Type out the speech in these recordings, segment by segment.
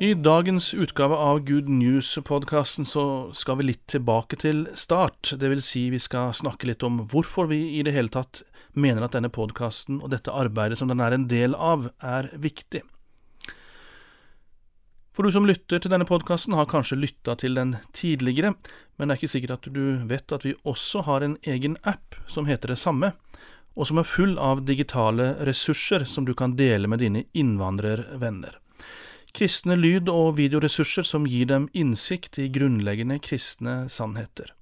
I dagens utgave av Good News-podkasten så skal vi litt tilbake til start. Det vil si vi skal snakke litt om hvorfor vi i det hele tatt mener at denne podkasten og dette arbeidet som den er en del av, er viktig. For du som lytter til denne podkasten, har kanskje lytta til den tidligere, men det er ikke sikkert at du vet at vi også har en egen app som heter det samme, og som er full av digitale ressurser som du kan dele med dine innvandrervenner kristne lyd- og videoressurser som gir dem innsikt i grunnleggende kristne sannheter.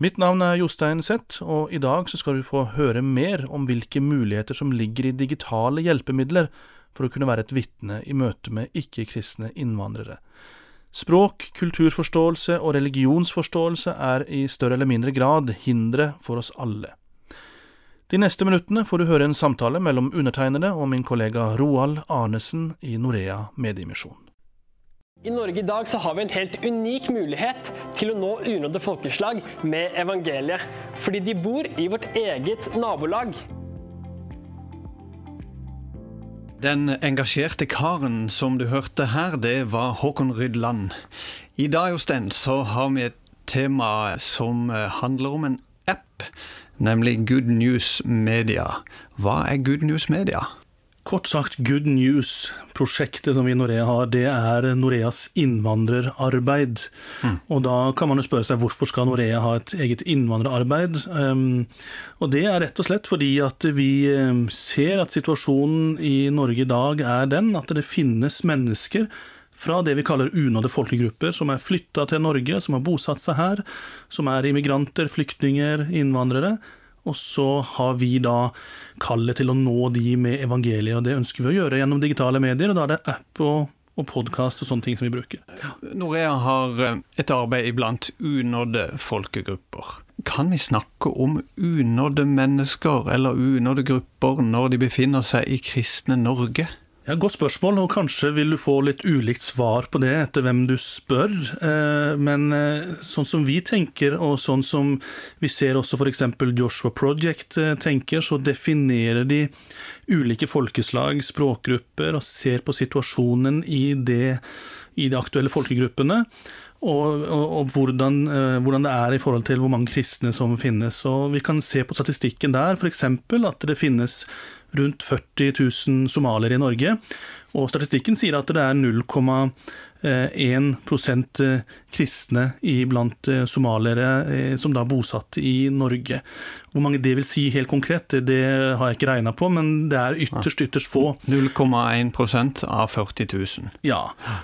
Mitt navn er Jostein Sett, og i dag skal du få høre mer om hvilke muligheter som ligger i digitale hjelpemidler for å kunne være et vitne i møte med ikke-kristne innvandrere. Språk, kulturforståelse og religionsforståelse er i større eller mindre grad hindre for oss alle. De neste minuttene får du høre en samtale mellom undertegnede og min kollega Roald Arnesen i Norea Mediemisjon. I Norge i dag så har vi en helt unik mulighet til å nå unådde folkeslag med evangeliet. Fordi de bor i vårt eget nabolag. Den engasjerte karen som du hørte her, det var Håkon Rydland. I dag hos den så har vi et tema som eh, handler om en app nemlig Good News Media. Hva er Good News Media? Kort sagt, Good News, prosjektet som vi i Norea har, det er Noreas innvandrerarbeid. Mm. Og da kan man jo spørre seg hvorfor skal Norea ha et eget innvandrerarbeid? Um, og det er rett og slett fordi at vi um, ser at situasjonen i Norge i dag er den at det finnes mennesker fra det vi kaller unådde folkegrupper, som er flytta til Norge, som har bosatt seg her, som er immigranter, flyktninger, innvandrere. Og så har vi da kallet til å nå de med evangeliet, og det ønsker vi å gjøre gjennom digitale medier. og Da er det app og, og podkast og sånne ting som vi bruker. Ja. Norea har eh, et arbeid iblant unådde folkegrupper. Kan vi snakke om unådde mennesker eller unådde grupper når de befinner seg i kristne Norge? Ja, Godt spørsmål, og kanskje vil du få litt ulikt svar på det etter hvem du spør. Eh, men eh, sånn som vi tenker, og sånn som vi ser også f.eks. Joshua Project eh, tenker, så definerer de ulike folkeslag, språkgrupper, og ser på situasjonen i, det, i de aktuelle folkegruppene. Og, og, og hvordan, hvordan, det er i forhold til hvor mange kristne som finnes. Og Vi kan se på statistikken der f.eks. at det finnes rundt 40 000 somaliere i Norge. Og statistikken sier at det er 0,1 eh, kristne blant eh, somaliere eh, som da er bosatt i Norge. Hvor mange det vil si helt konkret, det har jeg ikke regna på, men det er ytterst, ytterst få. 0,1 av 40 000. Ja,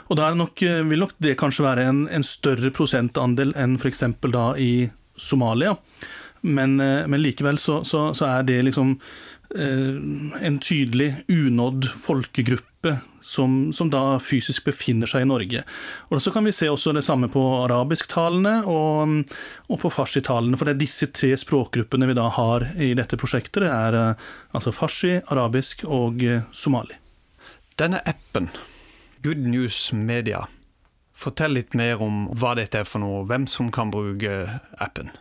og da nok, vil nok det kanskje være en, en større prosentandel enn f.eks. da i Somalia. Men, men likevel så, så, så er det liksom en tydelig unådd folkegruppe som, som, da fysisk befinner seg i Norge. Og Så kan vi se også det samme på arabisktalende og, og på farsitalende. For det er disse tre språkgruppene vi da har i dette prosjektet. Det er eh, altså farsi, arabisk og eh, somali. Denne appen, Good News Media, fortell litt mer om hva dette er for noe, hvem som kan bruke appen?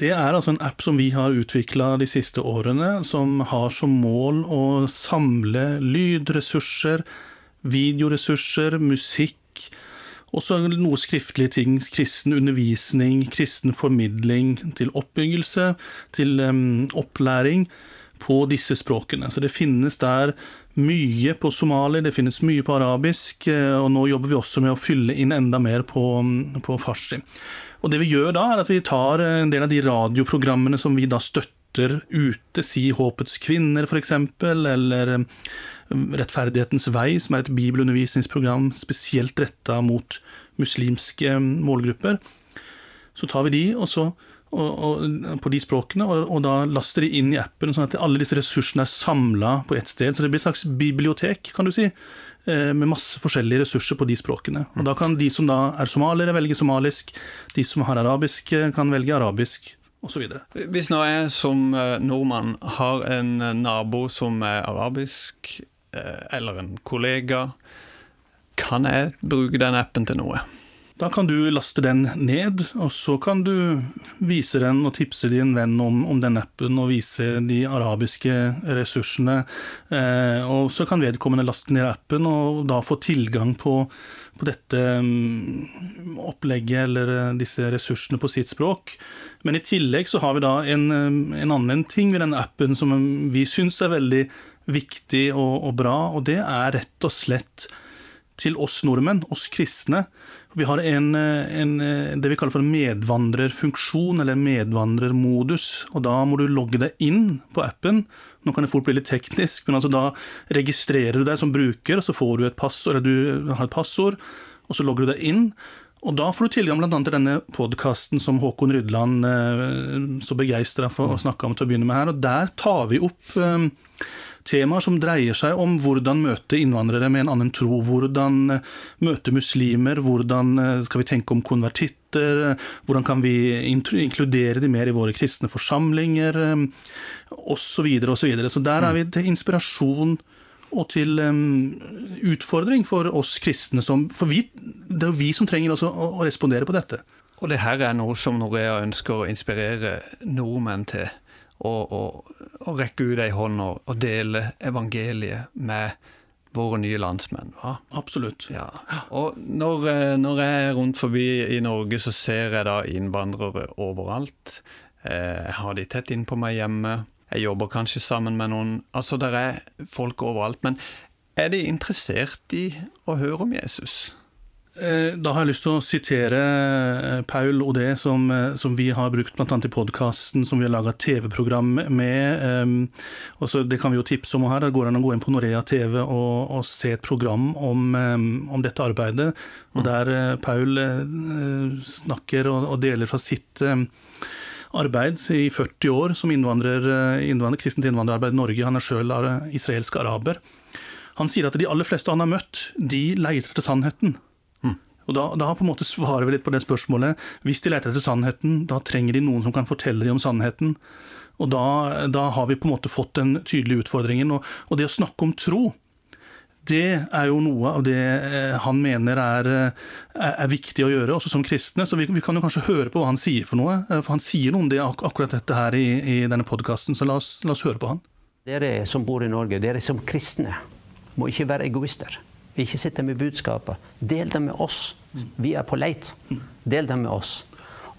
Det er altså en app som vi har utvikla de siste årene, som har som mål å samle lydressurser, videoressurser, musikk, også noe skriftlige ting, kristen undervisning, kristen formidling til oppbyggelse, til um, opplæring på disse språkene. Så det finnes der mye på somali, det finnes mye på arabisk, eh, og nå jobber vi også med å fylle inn enda mer på, på farsi. Og det vi gjør da, er at vi tar en del av de radioprogrammene som vi da støtter ute, si Håpets kvinner f.eks., eller um, Rettferdighetens vei, som er et bibelundervisningsprogram spesielt retta mot muslimske um, målgrupper. Så tar vi de, og så og, og, på de språkene, og, og, da laster de inn i appen, sånn at alle disse ressursene er samla på ett sted. Så det blir et slags bibliotek, kan du si, eh, med masse forskjellige ressurser på de språkene. Og Da kan de som da er somaliere, velge somalisk. De som har arabisk, kan velge arabisk. Og så videre. Hvis nå jeg som nordmann har en nabo som er arabisk, eller en kollega, kan jeg bruke den appen til noe? Da kan du laste den ned, og så kan du vise den og tipse din venn om, om den appen og vise de arabiske ressursene. Eh, og så kan vedkommende laste ned appen og da få tilgang på, på dette um, opplegget eller uh, disse ressursene på sitt språk. Men i tillegg så har vi da en, en annen ting ved den appen som vi syns er veldig viktig og, og bra, og det er rett og slett til oss nordmenn, oss kristne. Vi har en, en, det vi kaller for medvandrerfunksjon, eller medvandrermodus. og Da må du logge deg inn på appen. Nå kan det fort bli litt teknisk, men altså da registrerer du deg som bruker, og så får du et passord, eller du har et passord, og så logger du deg inn. Og da får du tilgang bl.a. til denne podkasten som Håkon Rydland eh, så begeistra for å snakke om til å begynne med her. Og der tar vi opp eh, temaer som dreier seg om hvordan møte innvandrere med en annen tro. Hvordan eh, møte muslimer, hvordan eh, skal vi tenke om konvertitter, hvordan kan vi inkludere de mer i våre kristne forsamlinger, osv. Og så, videre. så der er vi til inspirasjon og til um, utfordring for oss kristne. Som, for vi, det er jo vi som trenger å, å respondere på dette. Og det her er noe som Norea ønsker å inspirere nordmenn til og, og, og rekke ut ei hånd og, og, dele evangeliet med våre nye landsmenn. Ja? Absolutt. Ja. Og når, eh, når, jeg er rundt forbi i Norge, så ser jeg da innvandrere overalt. Eh, jeg har de tett innpå meg hjemme. Jeg jobber kanskje sammen med noen. Altså, der er folk overalt. Men er de interessert i å høre om Jesus? Eh, da har jeg lyst til å sitere eh, Paul Odé, som, eh, som vi har brukt bl.a. i podkasten som vi har laga TV-program med. Også, det kan vi jo tipse om her. Det går an å gå inn på Norea TV og, og se et program om, om dette arbeidet. Og der Paul snakker og, og deler fra sitt arbeid i 40 år som innvandrer, innvandrer, kristent innvandrerarbeid i Norge. Han er sjøl israelsk araber. Han sier at de aller fleste han har møtt, de leter etter sannheten. Og da, da, på en måte svarer vi litt på det spørsmålet. Hvis de leter etter sannheten, da trenger de noen som kan fortelle dem om sannheten. Og da, da har vi på en måte fått den tydelige utfordringen. Og, og, det å snakke om tro, det er jo noe av det eh, han mener er, er, er viktig å gjøre, også som kristne. Så vi, vi, kan jo kanskje høre på hva han sier for noe. Eh, for han sier noe om det, akkurat dette her i, i denne podkasten, så la oss, la oss høre på han. Dere som bor i Norge, dere som kristne, må ikke være egoister. Ikke sitt med budskapet. Del det med oss. Vi er på leit. Del det med oss.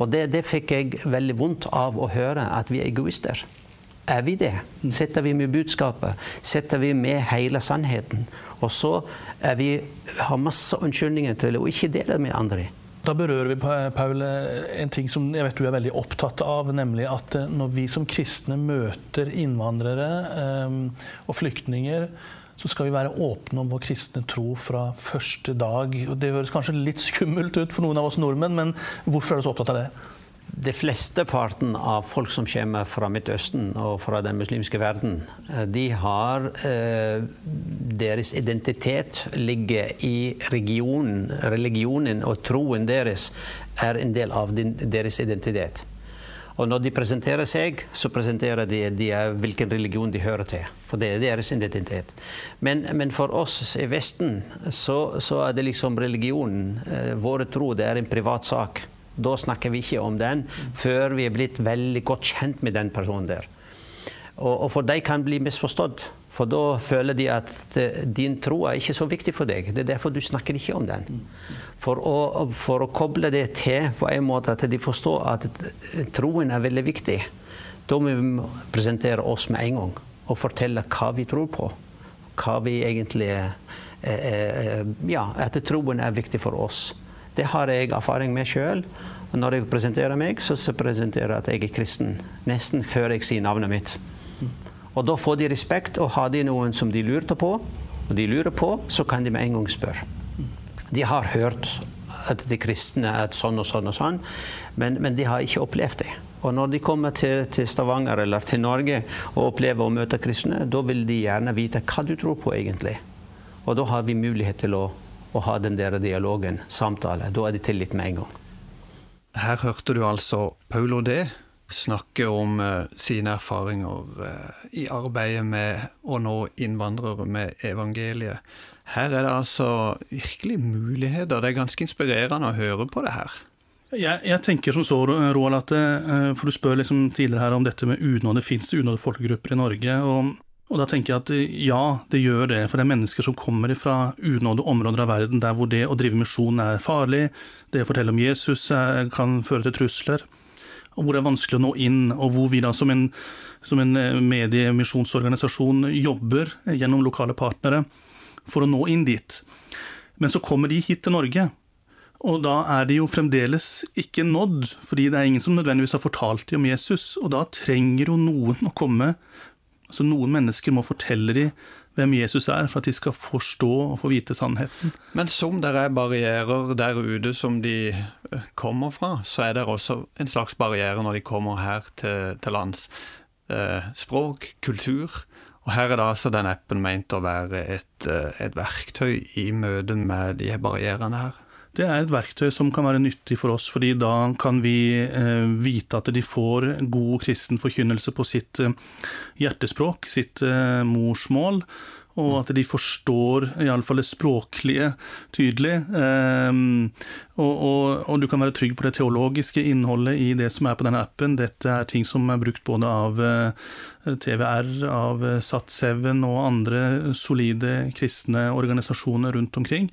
Og det, det, fikk jeg veldig vondt av å høre, at vi er egoister. Er vi det? Sitter vi med budskapet? Sitter vi med hele sannheten? Og så er vi, har masse unnskyldninger til å ikke dele det med andre. Da berører vi Paul, en ting som jeg vet du er veldig opptatt av, nemlig at eh, når vi som kristne møter innvandrere um, og flyktninger, så skal vi være åpne om vår kristne tro fra første dag. Det høres kanskje litt skummelt ut for noen av oss nordmenn, men hvorfor er du så opptatt av det? De fleste parten av folk som kommer fra Midtøsten og fra den muslimske verden, eh, de har eh, Deres identitet ligger i regionen. Religionen og troen deres er en del av deres identitet. Og når de presenterer seg, så presenterer de, de hvilken religion de hører til. For det er deres identitet. Men, men for oss i Vesten så, så, er det liksom religionen, eh, våre tro, det er en privat sak. Da snakker vi ikke om den før vi er blitt veldig godt kjent med den personen der. Og, og for de kan bli misforstått. For da føler de at din tro er ikke så viktig for deg. Det er derfor du snakker ikke om den. For å, for å koble det til på en måte at de forstår at troen er veldig viktig, da må vi presentere oss med en gang og fortelle hva vi tror på. Hva vi egentlig eh, eh, Ja, at troen er viktig for oss. Det har jeg erfaring med sjøl. Når jeg presenterer meg, så presenterer jeg at jeg er kristen. Nesten før jeg sier navnet mitt. Og da får de respekt, og har de noen som de lurte på, og de lurer på, så kan de med en gang spørre. De har hørt at de kristne er sånn og sånn og sånn, men, men de har ikke opplevd det. Og når de kommer til, til, Stavanger eller til Norge og opplever å møte kristne, da vil de gjerne vite hva du tror på egentlig. Og da har vi mulighet til å, å ha den der dialogen, samtale. Da er det tillit med en gang. Her hørte du altså Paul Odé snakke om uh, sine erfaringer uh, i arbeidet med å nå innvandrere med evangeliet. Her er det altså virkelig muligheter. Det er ganske inspirerende å høre på det her. Jeg, jeg tenker som så, Roald, at uh, for du spør liksom tidligere her om dette med unåde. Fins det unådde folkegrupper i Norge? Og, og, da tenker jeg at ja, det gjør det. For det er mennesker som kommer fra unådde områder av verden der hvor det å drive misjon er farlig, det å fortelle om Jesus kan føre til trusler og hvor det er vanskelig å nå inn, og hvor vi da som en, som en eh, mediemisjonsorganisasjon jobber gjennom lokale partnere for å nå inn dit. Men så kommer de hit til Norge, og da er de jo fremdeles ikke nådd, fordi det er ingen som nødvendigvis har fortalt dem om Jesus, og da trenger jo noen å komme. Altså Noen mennesker må fortelle dem hvem Jesus er, for at de skal forstå og få vite sannheten. Men som det er barrierer der ute som de eh, kommer fra, så er det også en slags barriere når de kommer her til, til lands. Eh, språk, kultur. Og her er da altså den appen meint å være et, eh, et verktøy i møte med de barrierene her. Det er et verktøy som kan være nyttig for oss, fordi da kan vi eh, vite at de får god kristen forkynnelse på sitt eh, hjertespråk, sitt eh, morsmål, og at de forstår iallfall det språklige tydelig. Um, og, og, og, du kan være trygg på det teologiske innholdet i det som er på denne appen. Dette er ting som er brukt både av TVR, av uh, Sat7 og andre solide kristne organisasjoner rundt omkring.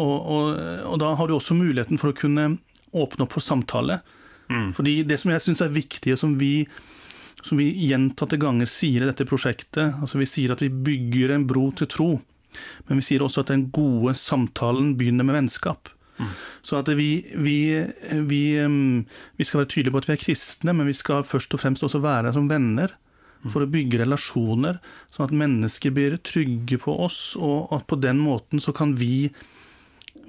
Og, og, og, da har du også muligheten for å kunne åpne opp for samtale. Mm. Fordi det som jeg syns er viktig, og som vi, som vi gjentatte ganger sier i dette prosjektet altså Vi sier at vi bygger en bro til tro, men vi sier også at den gode samtalen begynner med vennskap. Mm. Så at vi, vi, vi, vi, skal være tydelige på at vi er kristne, men vi skal først og fremst også være som venner. Mm. For å bygge relasjoner, sånn at mennesker blir trygge på oss, og at på den måten så kan vi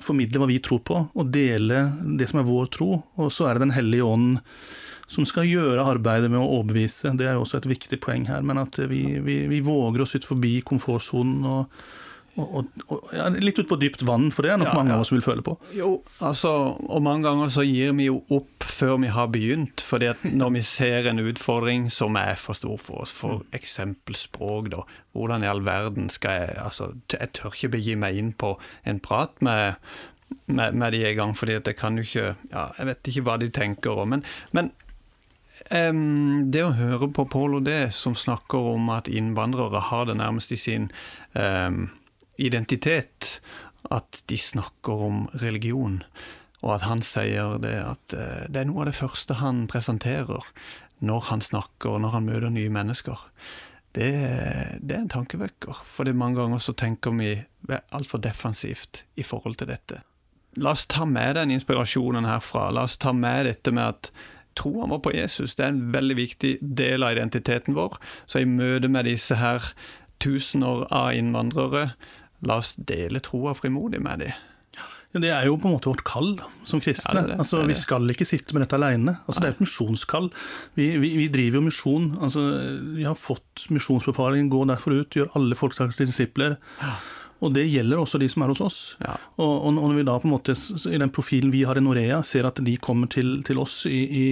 formidle hva vi tror på, og dele det som er vår tro. Og så er det Den hellige ånd som skal gjøre arbeidet med å overbevise. Det er jo også et viktig poeng her. Men at vi, vi, vi våger oss ut forbi komfortsonen og, og, og, ja, litt ut på dypt vann, for det er nok ja, mange av oss vil føle på. Jo, altså, og mange ganger så gir vi jo opp før vi har begynt. fordi at når vi ser en utfordring som er for stor for oss, for mm. eksempel språk, da. Hvordan i all verden skal jeg Altså, jeg tør ikke begi meg inn på en prat med, med, med de i gang, fordi at jeg kan jo ikke Ja, jeg vet ikke hva de tenker om. Men, men Um, det å høre på Pål og det, som snakker om at innvandrere har det nærmest i sin um, identitet at de snakker om religion, og at han sier det at eh, det er noe av det første han presenterer når han snakker, når han møter nye mennesker. Det, det er en tankevekker, for mange ganger så tenker vi altfor defensivt i forhold til dette. La oss ta med den inspirasjonen herfra. La oss ta med dette med at troen vår på Jesus det er en veldig viktig del av identiteten vår. Så i møte med disse her tusener av innvandrere la oss dele troa frimodig med dem. Ja, det er jo på en måte vårt kall som kristne. Ja, det det. Altså, vi skal ikke sitte med dette alene. Altså, det er et misjonskall. Vi, vi, vi, driver jo misjon. Altså, vi har fått misjonsbefalingen gå derfor ut, gjør alle folkeslags disipler. Og det gjelder også de som er hos oss. Ja. Og, og, når vi da på en måte, i den profilen vi har i Norea, ser at de kommer til, til oss i, i,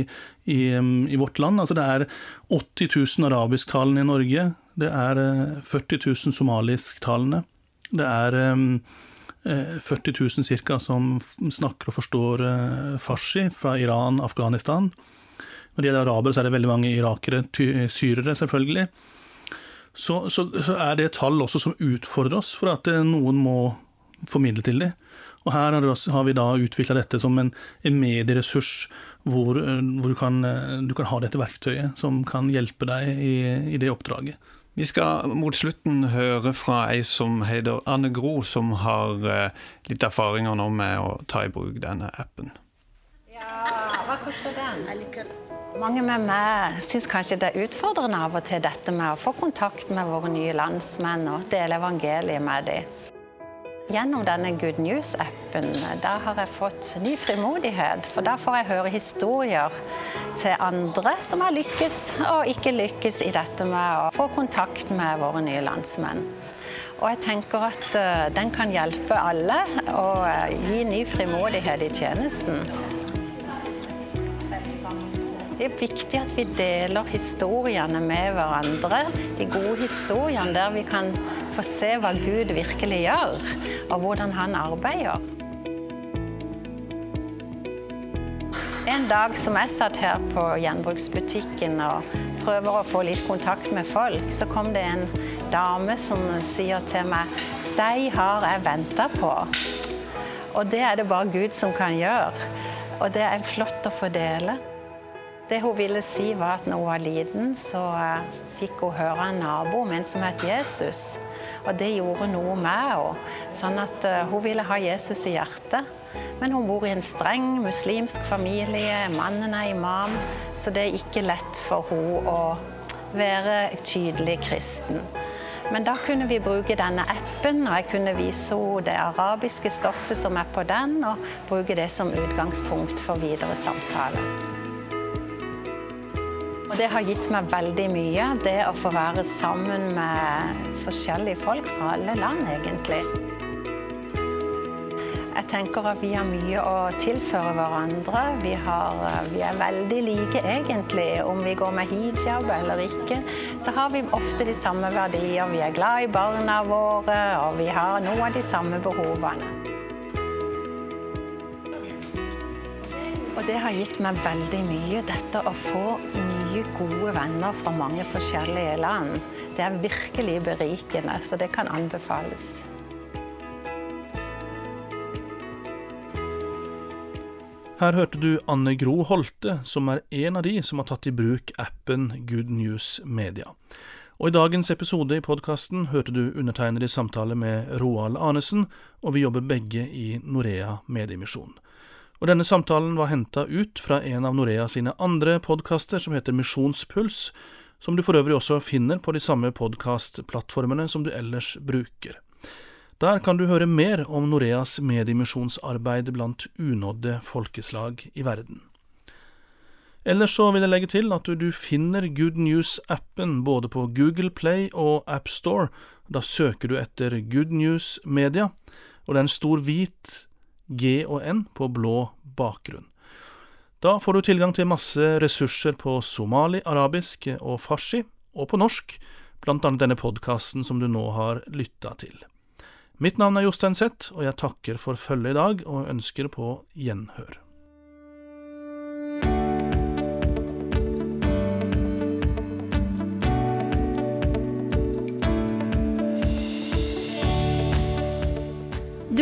i, i, vårt land altså Det er 80 000 arabisktalende i Norge. Det er 40 eh, 000 somalisktalende. Det er 40 000 ca. som snakker og forstår eh, farsi fra Iran, Afghanistan. Når det gjelder arabere, så er det veldig mange irakere, syrere selvfølgelig. Så, så, så, er det tall også som utfordrer oss, for at eh, noen må formidle til dem. Og her har vi da utvikla dette som en, en medieressurs, hvor, eh, hvor du, kan, du, kan, ha dette verktøyet som kan hjelpe deg i, i det oppdraget. Vi skal mot slutten høre fra ei som heter Anne Gro, som har eh, litt erfaringer nå med å ta i bruk denne appen. Ja, hva koster den? Jeg liker. Mange med meg syns kanskje det er utfordrende av og til dette med å få kontakt med våre nye landsmenn og dele evangeliet med dem. Gjennom denne Good News-appen har jeg fått ny frimodighet. For da får jeg høre historier til andre som har lykkes og ikke lykkes i dette med å få kontakt med våre nye landsmenn. Og jeg tenker at uh, den kan hjelpe alle og uh, gi ny frimodighet i tjenesten. Det er viktig at vi deler historiene med hverandre. De gode historiene der vi kan få se hva Gud virkelig gjør, og hvordan han arbeider. En dag som jeg satt her på gjenbruksbutikken og prøver å få litt kontakt med folk, så kom det en dame som sier til meg «Dei har jeg venta på. Og det er det bare Gud som kan gjøre. Og det er flott å få dele. Det hun ville si var at når hun var liten, så eh, fikk hun høre en nabo om en som het Jesus. Og det gjorde noe med henne. Sånn at eh, hun ville ha Jesus i hjertet. Men hun bor i en streng muslimsk familie, mannen er imam, så det er ikke lett for henne å være tydelig kristen. Men da kunne vi bruke denne appen, og jeg kunne vise henne det arabiske stoffet som er på den, og bruke det som utgangspunkt for videre samtale. Og det har gitt meg veldig mye, det å få være sammen med forskjellige folk fra alle land, egentlig. Jeg tenker at vi har mye å tilføre hverandre. Vi, har, vi, er veldig like, egentlig. Om vi går med hijab eller ikke, så har vi ofte de samme verdier. Vi er glad i barna våre, og vi har noen av de samme behovene. Og det har gitt meg veldig mye, dette å få nye, gode venner fra mange forskjellige land. Det er virkelig berikende, så det kan anbefales. Her hørte du Anne Gro Holte, som er en av de som har tatt i bruk appen Good News Media. Og I dagens episode i podkasten hørte du undertegnede i samtale med Roald Arnesen, og vi jobber begge i Norea Mediemisjon. Og Denne samtalen var henta ut fra en av Norea sine andre podkaster, som heter Misjonspuls, som du for øvrig også finner på de samme podkastplattformene som du ellers bruker. Der kan du høre mer om Noreas mediemisjonsarbeid blant unådde folkeslag i verden. Ellers så vil jeg legge til at du finner Good News-appen både på Google Play og AppStore. Da søker du etter Good News Media, og det er en stor hvit G og N på blå bakgrunn. Da får du tilgang til masse ressurser på somali, arabisk og farsi, og på norsk, blant annet denne podkasten som du nå har lytta til. Mitt navn er Jostein Seth, og jeg takker for følget i dag og ønsker på gjenhør.